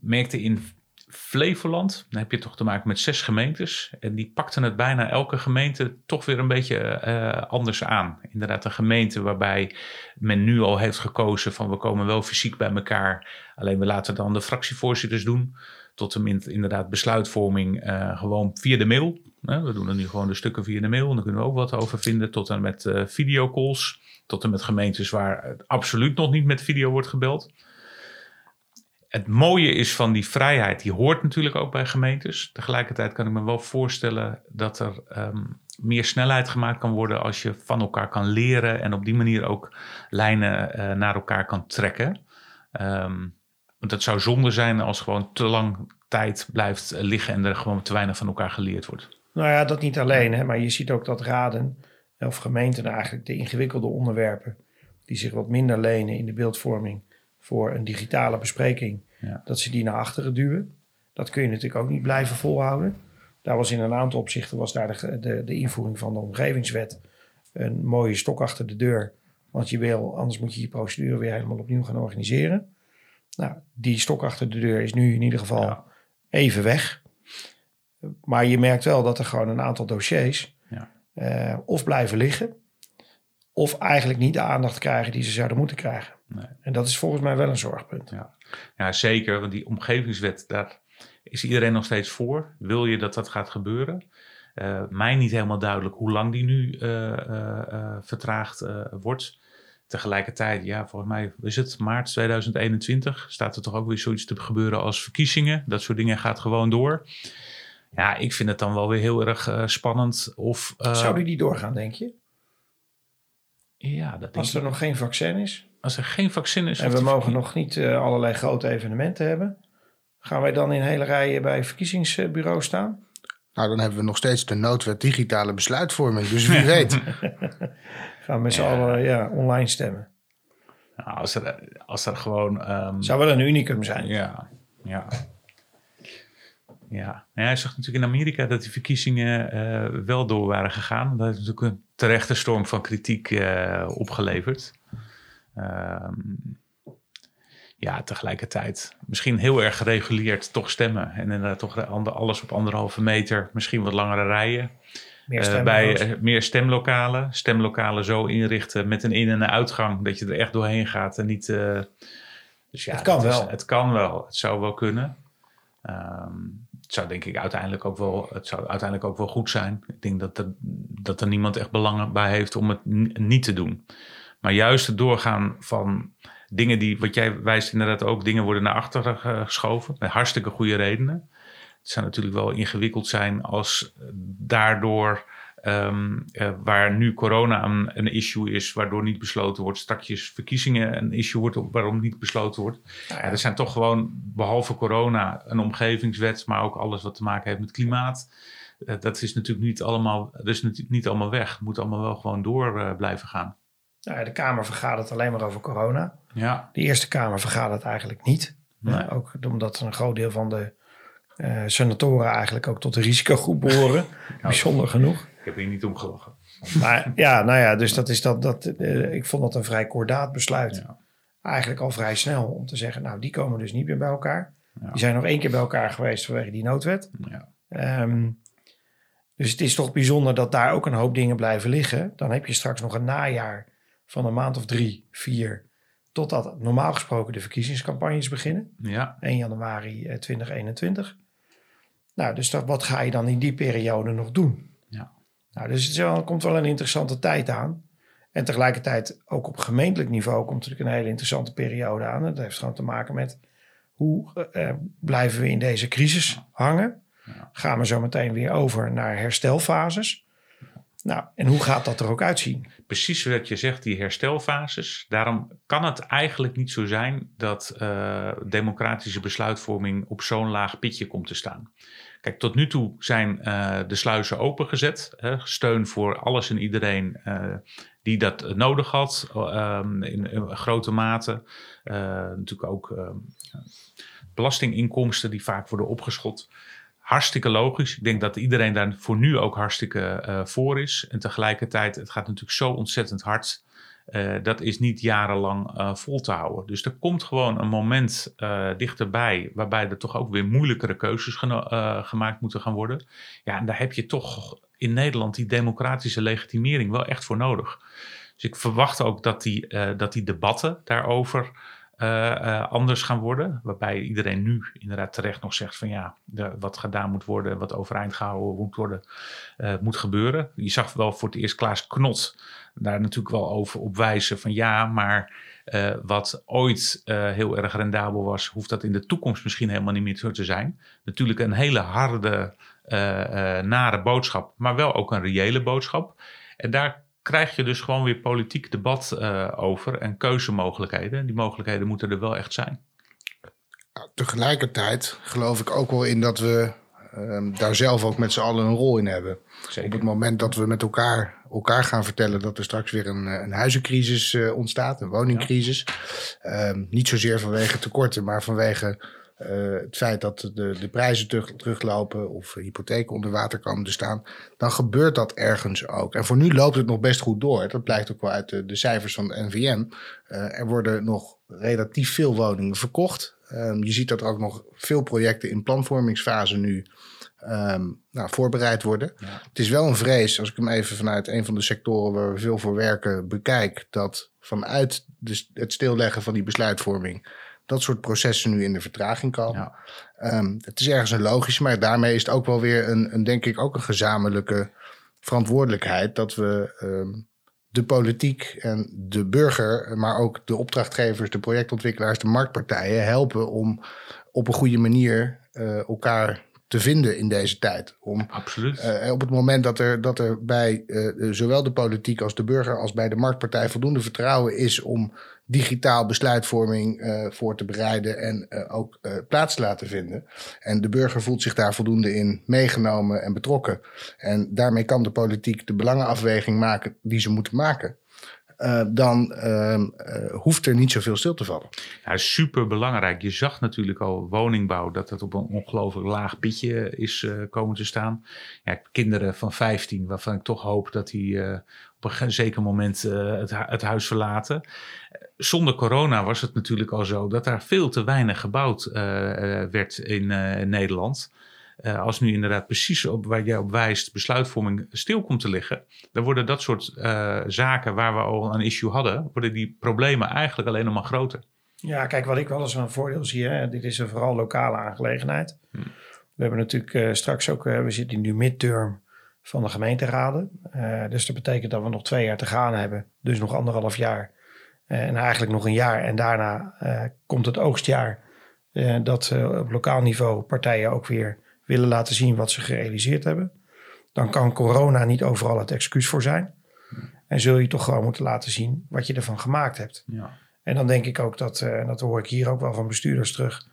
Merkte in Flevoland, dan heb je toch te maken met zes gemeentes. En die pakten het bijna elke gemeente toch weer een beetje uh, anders aan. Inderdaad, een gemeente waarbij men nu al heeft gekozen van we komen wel fysiek bij elkaar. Alleen we laten dan de fractievoorzitters doen. Tot en met inderdaad besluitvorming uh, gewoon via de mail. we doen er nu gewoon de stukken via de mail. En daar kunnen we ook wat over vinden. Tot en met uh, videocalls. Tot en met gemeentes waar het absoluut nog niet met video wordt gebeld het mooie is van die vrijheid, die hoort natuurlijk ook bij gemeentes. Tegelijkertijd kan ik me wel voorstellen dat er um, meer snelheid gemaakt kan worden als je van elkaar kan leren en op die manier ook lijnen uh, naar elkaar kan trekken. Um, want het zou zonde zijn als gewoon te lang tijd blijft liggen en er gewoon te weinig van elkaar geleerd wordt. Nou ja, dat niet alleen, hè, maar je ziet ook dat raden of gemeenten eigenlijk de ingewikkelde onderwerpen die zich wat minder lenen in de beeldvorming voor een digitale bespreking, dat ze die naar achteren duwen. Dat kun je natuurlijk ook niet blijven volhouden. Daar was in een aantal opzichten was daar de, de, de invoering van de omgevingswet een mooie stok achter de deur. Want je wil, anders moet je je procedure weer helemaal opnieuw gaan organiseren. Nou, die stok achter de deur is nu in ieder geval even weg. Maar je merkt wel dat er gewoon een aantal dossiers. Uh, of blijven liggen, of eigenlijk niet de aandacht krijgen die ze zouden moeten krijgen. Nee. En dat is volgens mij wel een zorgpunt. Ja. ja, zeker. Want die omgevingswet, daar is iedereen nog steeds voor. Wil je dat dat gaat gebeuren? Uh, mij niet helemaal duidelijk hoe lang die nu uh, vertraagd wordt. Tegelijkertijd, ja, volgens mij is het maart 2021. Staat er toch ook weer zoiets te gebeuren als verkiezingen. Dat soort dingen gaat gewoon door. Ja, ik vind het dan wel weer heel erg spannend. Of, Zou die doorgaan, denk je? Ja, dat Als er nog geen vaccin is? Als er geen vaccin is. En we mogen nog niet uh, allerlei grote evenementen hebben. Gaan wij dan in hele rijen bij verkiezingsbureaus staan? Nou, dan hebben we nog steeds de noodwet digitale besluitvorming. Dus wie weet. Gaan we met z'n allen ja, online stemmen. Nou, als, er, als er gewoon... Um... Zou wel een unicum zijn. Ja, ja. Ja, ja hij zag natuurlijk in Amerika dat die verkiezingen uh, wel door waren gegaan. Dat heeft natuurlijk een terechte storm van kritiek uh, opgeleverd. Uh, ja, tegelijkertijd misschien heel erg gereguleerd toch stemmen. En inderdaad toch alles op anderhalve meter, misschien wat langere rijen. Meer uh, bij meer stemlokalen. Stemlokalen zo inrichten met een in- en een uitgang dat je er echt doorheen gaat en niet. dus ja, het kan wel. het kan wel. Het zou wel kunnen. Um, het zou denk ik uiteindelijk ook wel, het zou uiteindelijk ook wel goed zijn. Ik denk dat er, dat er niemand echt belang bij heeft om het niet te doen. Maar juist het doorgaan van dingen die, wat jij wijst inderdaad ook, dingen worden naar achteren geschoven. Met hartstikke goede redenen. Het zou natuurlijk wel ingewikkeld zijn als daardoor Um, uh, waar nu corona een, een, issue is, waardoor niet besloten wordt. Straks verkiezingen een issue wordt waarom niet besloten wordt. Nou ja. er zijn toch gewoon, behalve corona, een omgevingswet, maar ook alles wat te maken heeft met klimaat. Uh, dat is natuurlijk niet allemaal, is natuurlijk niet allemaal weg. Het moet allemaal wel gewoon door uh, blijven gaan. Nou ja, de Kamer vergadert alleen maar over corona. Ja. De Eerste Kamer vergadert eigenlijk niet. Nee. ook omdat een groot deel van de senatoren eigenlijk ook tot de risicogroep behoren. Bijzonder genoeg. Ik heb hier niet om gelachen. Maar ja, nou ja, dus dat is dat. dat uh, ik vond dat een vrij kordaat besluit. Ja. Eigenlijk al vrij snel om te zeggen, nou, die komen dus niet meer bij elkaar. Ja. Die zijn nog één keer bij elkaar geweest vanwege die noodwet. Ja. Um, dus het is toch bijzonder dat daar ook een hoop dingen blijven liggen. Dan heb je straks nog een najaar van een maand of drie, vier, totdat normaal gesproken de verkiezingscampagnes beginnen. Ja. 1 januari 2021. Nou, dus dat, wat ga je dan in die periode nog doen? Nou, dus het wel, komt wel een interessante tijd aan. En tegelijkertijd ook op gemeentelijk niveau komt natuurlijk een hele interessante periode aan. Dat heeft gewoon te maken met hoe uh, blijven we in deze crisis hangen? Ja. Gaan we zo meteen weer over naar herstelfases? Nou, en hoe gaat dat er ook uitzien? Precies wat je zegt, die herstelfases. Daarom kan het eigenlijk niet zo zijn dat uh, democratische besluitvorming op zo'n laag pitje komt te staan. Kijk, tot nu toe zijn uh, de sluizen opengezet. Hè, steun voor alles en iedereen uh, die dat nodig had, um, in, grote mate. natuurlijk ook ehm, belastinginkomsten die vaak worden opgeschot hartstikke logisch. Ik denk dat iedereen daar voor nu ook hartstikke voor is. En tegelijkertijd, het gaat natuurlijk zo ontzettend hard. Uh, dat is niet jarenlang uh, vol te houden. Dus er komt gewoon een moment dichterbij waarbij er toch ook weer moeilijkere keuzes gemaakt moeten gaan worden. Ja, en daar heb je toch in Nederland die democratische legitimering wel echt voor nodig. Dus ik verwacht ook dat die, dat die debatten daarover anders gaan worden. Waarbij iedereen nu inderdaad terecht nog zegt van ja, de, wat gedaan moet worden, wat overeind gehouden moet worden, uh, moet gebeuren. Je zag wel voor het eerst Klaas Knot daar natuurlijk wel over op wijzen van ja, maar wat ooit heel erg rendabel was, hoeft dat in de toekomst misschien helemaal niet meer zo te zijn. Natuurlijk een hele harde, nare boodschap, maar wel ook een reële boodschap. En daar krijg je dus gewoon weer politiek debat uh, over en keuzemogelijkheden. Die mogelijkheden moeten er wel echt zijn. Nou, tegelijkertijd geloof ik ook wel in dat we um, daar zelf ook met z'n allen een rol in hebben. Zeker. Op het moment dat we met elkaar, elkaar gaan vertellen dat er straks weer een, een huizencrisis uh, ontstaat, een woningcrisis. Ja. Um, niet zozeer vanwege tekorten, maar vanwege uh, het feit dat de, de prijzen terug, teruglopen of hypotheken onder water komen te staan, dan gebeurt dat ergens ook. En voor nu loopt het nog best goed door. Dat blijkt ook wel uit de, de cijfers van de NVM. Uh, er worden nog relatief veel woningen verkocht. Um, je ziet dat er ook nog veel projecten in planvormingsfase nu um, nou, voorbereid worden. Ja. Het is wel een vrees, als ik hem even vanuit een van de sectoren waar we veel voor werken bekijk, dat vanuit de, het stilleggen van die besluitvorming dat soort processen nu in de vertraging komen. Ja. Um, het is ergens een logische, maar daarmee is het ook wel weer een, een denk ik, ook een gezamenlijke verantwoordelijkheid dat we um, de politiek en de burger, maar ook de opdrachtgevers, de projectontwikkelaars, de marktpartijen helpen om op een goede manier uh, elkaar te vinden in deze tijd. Om, Absoluut. Uh, op het moment dat er, dat er bij uh, zowel de politiek als de burger als bij de marktpartij voldoende vertrouwen is om digitaal besluitvorming uh, voor te bereiden en uh, ook uh, plaats te laten vinden. En de burger voelt zich daar voldoende in meegenomen en betrokken. En daarmee kan de politiek de belangenafweging maken die ze moeten maken. Dan uh, hoeft er niet zoveel stil te vallen. Ja, super belangrijk. Je zag natuurlijk al woningbouw dat het op een ongelooflijk laag pitje is komen te staan. Ja, kinderen van 15, waarvan ik toch hoop dat die op een zeker moment het, het huis verlaten zonder corona was het natuurlijk al zo dat daar veel te weinig gebouwd uh, werd in uh, Nederland. Uh, als nu inderdaad precies op waar jij op wijst besluitvorming stil komt te liggen, dan worden dat soort zaken waar we al een issue hadden, worden die problemen eigenlijk alleen nog maar groter. Ja, kijk, wat ik wel eens een voordeel zie, hè, dit is een vooral lokale aangelegenheid. Hm. We hebben natuurlijk straks ook, we zitten nu midterm van de gemeenteraden. dus dat betekent dat we nog twee jaar te gaan hebben, dus nog anderhalf jaar eh, en eigenlijk nog een jaar. En daarna uh, komt het oogstjaar. Uh, dat op lokaal niveau partijen ook weer willen laten zien wat ze gerealiseerd hebben. Dan kan corona niet overal het excuus voor zijn. En zul je toch gewoon moeten laten zien wat je ervan gemaakt hebt. Ja. En dan denk ik ook dat, en dat hoor ik hier ook wel van bestuurders terug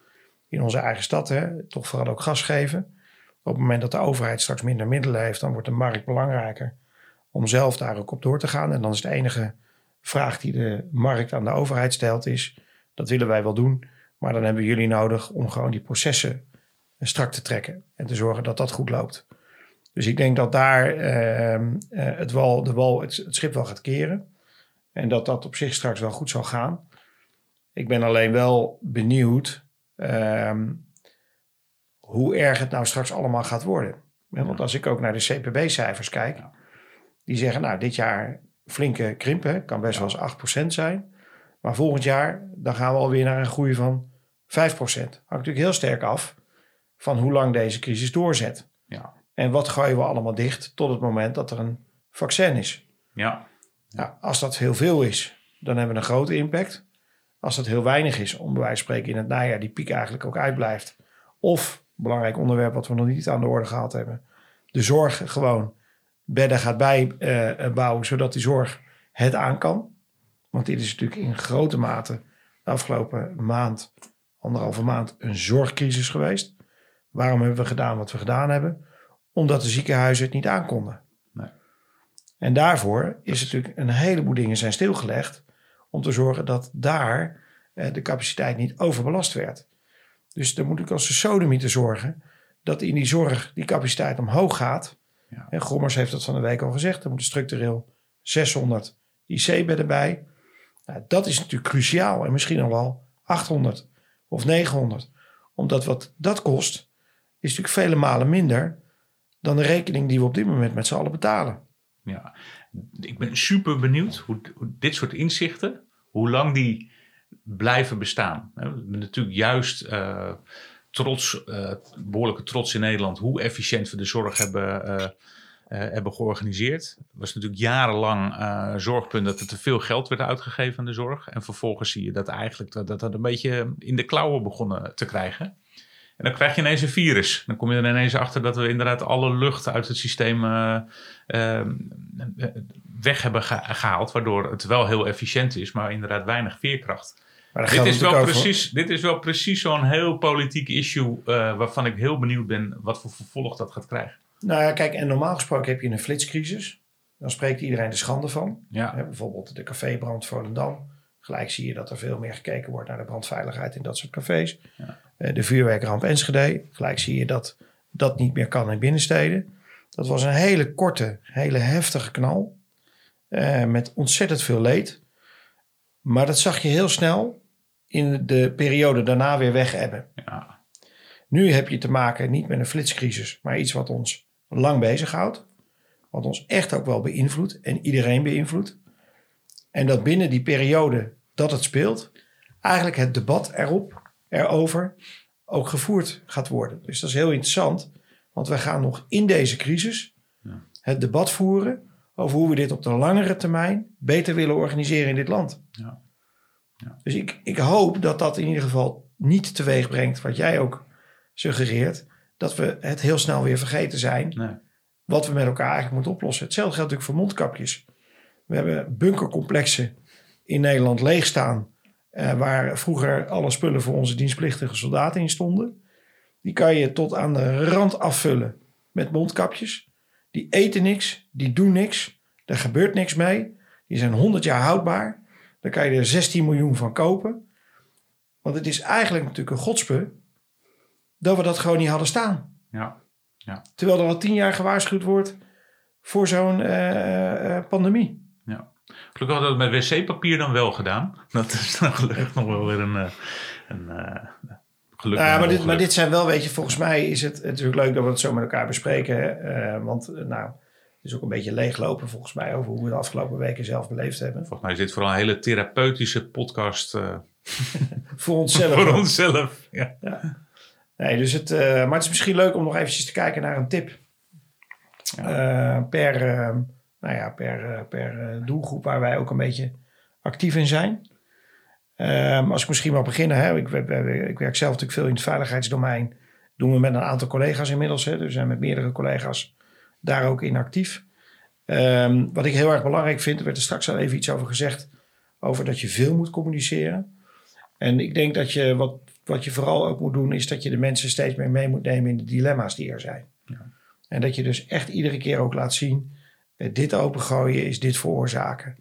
in onze eigen stad, hè, toch vooral ook gas geven. Op het moment dat de overheid straks minder middelen heeft, dan wordt de markt belangrijker om zelf daar ook op door te gaan. En dan is het enige vraag die de markt aan de overheid stelt is: dat willen wij wel doen, maar dan hebben jullie nodig om gewoon die processen strak te trekken en te zorgen dat dat goed loopt. Dus ik denk dat daar uh, het, wal, de wal, het, het, schip wel gaat keren en dat dat op zich straks wel goed zal gaan. Ik ben alleen wel benieuwd uh, hoe erg het nou straks allemaal gaat worden. Want als ik ook naar de CPB-cijfers kijk, die zeggen nou dit jaar flinke krimp. Hè? Kan best wel eens 8% zijn. Maar volgend jaar dan gaan we alweer naar een groei van 5%. Hangt natuurlijk heel sterk af van hoe lang deze crisis doorzet. Ja. En wat gooien we allemaal dicht tot het moment dat er een vaccin is. Ja. Nou, als dat heel veel is, dan hebben we een grote impact. Als dat heel weinig is, om bij wijze van spreken in het najaar die piek eigenlijk ook uitblijft. Of, belangrijk onderwerp wat we nog niet aan de orde gehad hebben, de zorg gewoon bedden gaat bijbouwen, zodat die zorg het aan kan. Want dit is natuurlijk in grote mate de afgelopen maand, anderhalve maand, een zorgcrisis geweest. Waarom hebben we gedaan wat we gedaan hebben? Omdat de ziekenhuizen het niet aankonden. Nee. En daarvoor is natuurlijk een heleboel dingen zijn stilgelegd om te zorgen dat daar eh, de capaciteit niet overbelast werd. Dus dan moet ik als de sodemieter zorgen dat in die zorg die capaciteit omhoog gaat. Ja. En Gommers heeft dat van de week al gezegd. Er moeten structureel 600 IC-bedden bij. Nou, dat is natuurlijk cruciaal en misschien al wel 800 of 900. Omdat wat dat kost, is natuurlijk vele malen minder dan de rekening die we op dit moment met z'n allen betalen. Ja, ik ben super benieuwd hoe, hoe dit soort inzichten, hoe lang die blijven bestaan. We hebben natuurlijk juist uh, trots, uh, behoorlijke trots in Nederland, hoe efficiënt we de zorg hebben, uh, hebben georganiseerd. Het was natuurlijk jarenlang zorgpunt dat er te veel geld werd uitgegeven aan de zorg. En vervolgens zie je dat eigenlijk dat, dat, een beetje in de klauwen begonnen te krijgen. En dan krijg je ineens een virus. Dan kom je er ineens achter dat we inderdaad alle lucht uit het systeem weg hebben gehaald. Waardoor het wel heel efficiënt is, maar inderdaad weinig veerkracht. Maar dit, is wel precies, dit is wel precies zo'n heel politiek issue uh, waarvan ik heel benieuwd ben wat voor vervolg dat gaat krijgen. Nou ja, kijk, en normaal gesproken heb je een flitscrisis. Dan spreekt iedereen de schande van. Ja. Bijvoorbeeld de cafébrand Volendam. Gelijk zie je dat er veel meer gekeken wordt naar de brandveiligheid in dat soort cafés. Ja. De vuurwerkramp Enschede. Gelijk zie je dat dat niet meer kan in binnensteden. Dat was een hele korte, hele heftige knal. Uh, met ontzettend veel leed. Maar dat zag je heel snel in de periode daarna weer weg hebben. Ja. Nu heb je te maken niet met een flitscrisis, maar iets wat ons lang bezighoudt. Wat ons echt ook wel beïnvloedt en iedereen beïnvloedt. En dat binnen die periode dat het speelt, eigenlijk het debat erop, erover, ook gevoerd gaat worden. Dus dat is heel interessant, want we gaan nog in deze crisis Ja. het debat voeren over hoe we dit op de langere termijn beter willen organiseren in dit land. Ja. Ja. Dus ik, ik hoop dat dat in ieder geval niet teweeg brengt, wat jij ook suggereert, dat we het heel snel weer vergeten zijn Nee. wat we met elkaar eigenlijk moeten oplossen. Hetzelfde geldt natuurlijk voor mondkapjes. We hebben bunkercomplexen in Nederland leegstaan. eh, waar vroeger alle spullen voor onze dienstplichtige soldaten in stonden. Die kan je tot aan de rand afvullen met mondkapjes. Die eten niks, die doen niks, er gebeurt niks mee. Die zijn 100 jaar houdbaar. Daar kan je er 16 miljoen van kopen. Want het is eigenlijk natuurlijk een godspe dat we dat gewoon niet hadden staan. Ja. Terwijl er al 10 jaar gewaarschuwd wordt voor zo'n eh, eh, pandemie. Gelukkig hadden we het met wc-papier dan wel gedaan. Dat is dan gelukkig nog wel weer een... eh, een eh, geluk. Ja, en maar, dit, maar dit zijn wel, weet je, volgens mij is het natuurlijk leuk dat we het zo met elkaar bespreken. Hè? Eh, want eh, nou, het is ook een beetje leeglopen volgens mij over hoe we de afgelopen weken zelf beleefd hebben. Volgens mij is dit vooral een hele therapeutische podcast eh, Voor onszelf. voor onszelf. Ja. Nee, dus het, eh, maar het is misschien leuk om nog eventjes te kijken naar een tip. Eh, per, nou ja, per, per doelgroep waar wij ook een beetje actief in zijn. Ehm, als ik misschien maar beginnen. Hè, ik, ik, ik werk zelf natuurlijk veel in het veiligheidsdomein. Doen we met een aantal collega's inmiddels. Hè, dus we zijn met meerdere collega's daar ook in actief. Ehm, wat ik heel erg belangrijk vind, er werd er straks al even iets over gezegd. Over dat je veel moet communiceren. En ik denk dat je wat, wat je vooral ook moet doen, is dat je de mensen steeds meer mee moet nemen in de dilemma's die er zijn. En dat je dus echt iedere keer ook laat zien, eh, dit opengooien is dit veroorzaken.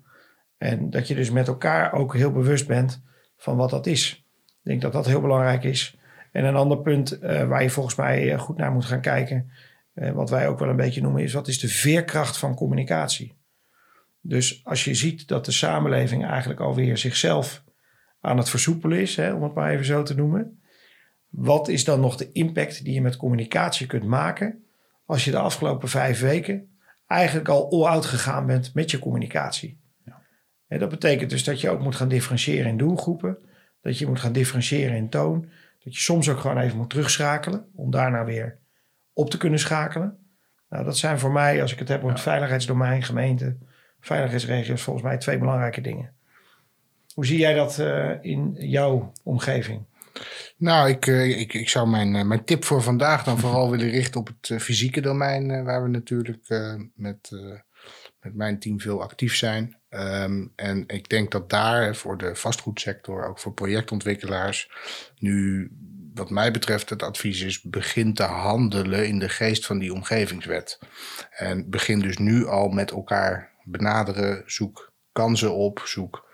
En dat je dus met elkaar ook heel bewust bent van wat dat is. Ik denk dat dat heel belangrijk is. En een ander punt eh, waar je volgens mij eh, goed naar moet gaan kijken, wat wij ook wel een beetje noemen, is wat is de veerkracht van communicatie? Dus als je ziet dat de samenleving eigenlijk alweer zichzelf aan het versoepelen is, hè, om het maar even zo te noemen. Wat is dan nog de impact die je met communicatie kunt maken als je de afgelopen vijf weken eigenlijk al all-out gegaan bent met je communicatie. Ja. dat betekent dus dat je ook moet gaan differentiëren in doelgroepen. Dat je moet gaan differentiëren in toon. Dat je soms ook gewoon even moet terugschakelen om daarna weer op te kunnen schakelen. Nou, dat zijn voor mij, als ik het heb over het veiligheidsdomein, gemeente, veiligheidsregio's, volgens mij twee belangrijke dingen. Hoe zie jij dat uh, in jouw omgeving? Nou, ik, uh, ik, ik zou mijn, uh, mijn tip voor vandaag dan vooral willen richten op het fysieke domein, waar we natuurlijk met, met mijn team veel actief zijn. Um, en ik denk dat daar voor de vastgoedsector, ook voor projectontwikkelaars, nu wat mij betreft het advies is, begin te handelen in de geest van die omgevingswet. En begin dus nu al met elkaar benaderen, zoek kansen op, zoek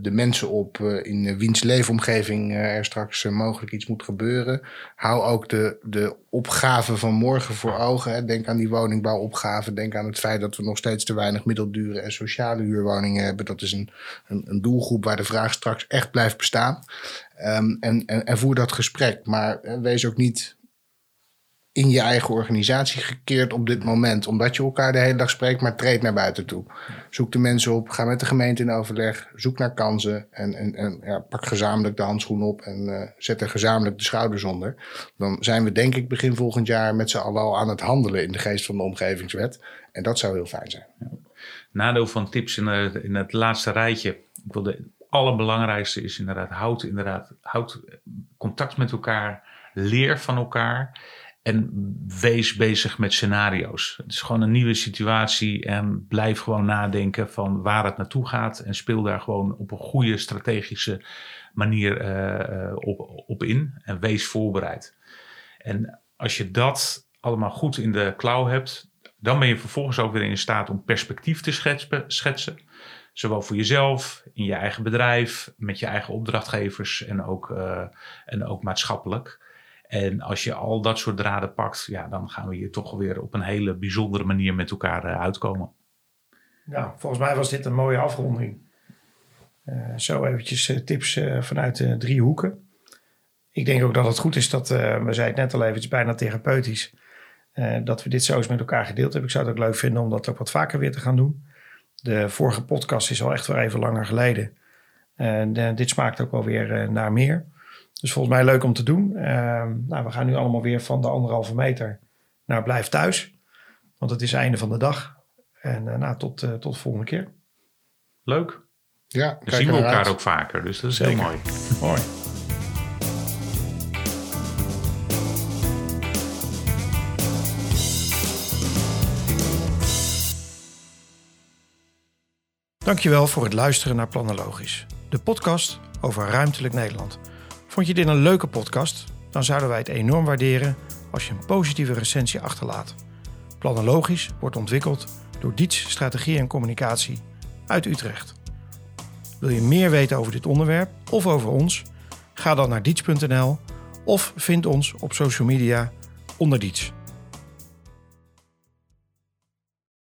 de mensen op uh, in wiens leefomgeving uh, er straks mogelijk iets moet gebeuren. Hou ook de, de opgave van morgen voor ogen. Denk aan die woningbouwopgave. Denk aan het feit dat we nog steeds te weinig middeldure en sociale huurwoningen hebben. Dat is een, een, een doelgroep waar de vraag straks echt blijft bestaan. Um, en, en, en voer dat gesprek. Maar wees ook niet in je eigen organisatie gekeerd op dit moment. Omdat je elkaar de hele dag spreekt, maar treed naar buiten toe. Zoek de mensen op, ga met de gemeente in overleg, zoek naar kansen en, en, ja, pak gezamenlijk de handschoen op en uh, zet er gezamenlijk de schouders onder. Dan zijn we denk ik begin volgend jaar met z'n allen al aan het handelen in de geest van de omgevingswet. En dat zou heel fijn zijn. Nadeel van tips in, het, in het laatste rijtje. Ik wil de allerbelangrijkste is inderdaad, houd, inderdaad, houd contact met elkaar, leer van elkaar. En wees bezig met scenario's. Het is gewoon een nieuwe situatie en blijf gewoon nadenken van waar het naartoe gaat. En speel daar gewoon op een goede strategische manier uh, op, op in. En wees voorbereid. En als je dat allemaal goed in de klauw hebt, dan ben je vervolgens ook weer in staat om perspectief te schetsen. Zowel voor jezelf, in je eigen bedrijf, met je eigen opdrachtgevers en ook, uh, en ook maatschappelijk. En als je al dat soort draden pakt, ja, dan gaan we hier toch weer op een hele bijzondere manier met elkaar uh, uitkomen. Ja, volgens mij was dit een mooie afronding. Uh, zo eventjes uh, tips vanuit de drie hoeken. Ik denk ook dat het goed is dat, we zeiden net al eventjes, bijna therapeutisch, dat we dit zo eens met elkaar gedeeld hebben. Ik zou het ook leuk vinden om dat ook wat vaker weer te gaan doen. De vorige podcast is al echt weer even langer geleden. En dit smaakt ook wel weer naar meer. Dus volgens mij leuk om te doen. Uh, nou, we gaan nu allemaal weer van de anderhalve meter naar blijf thuis. Want het is einde van de dag. En uh, nou, tot, uh, tot de volgende keer. Leuk. Ja, dan zien we elkaar uit. ook vaker. Dus dat is Zeker. heel mooi. Mooi. Dankjewel voor het luisteren naar Planologisch. De podcast over ruimtelijk Nederland. Vond je dit een leuke podcast? Dan zouden wij het enorm waarderen als je een positieve recensie achterlaat. Planologisch wordt ontwikkeld door Diets Strategie en Communicatie uit Utrecht. Wil je meer weten over dit onderwerp of over ons? Ga dan naar diets.nl of vind ons op social media onder Diets.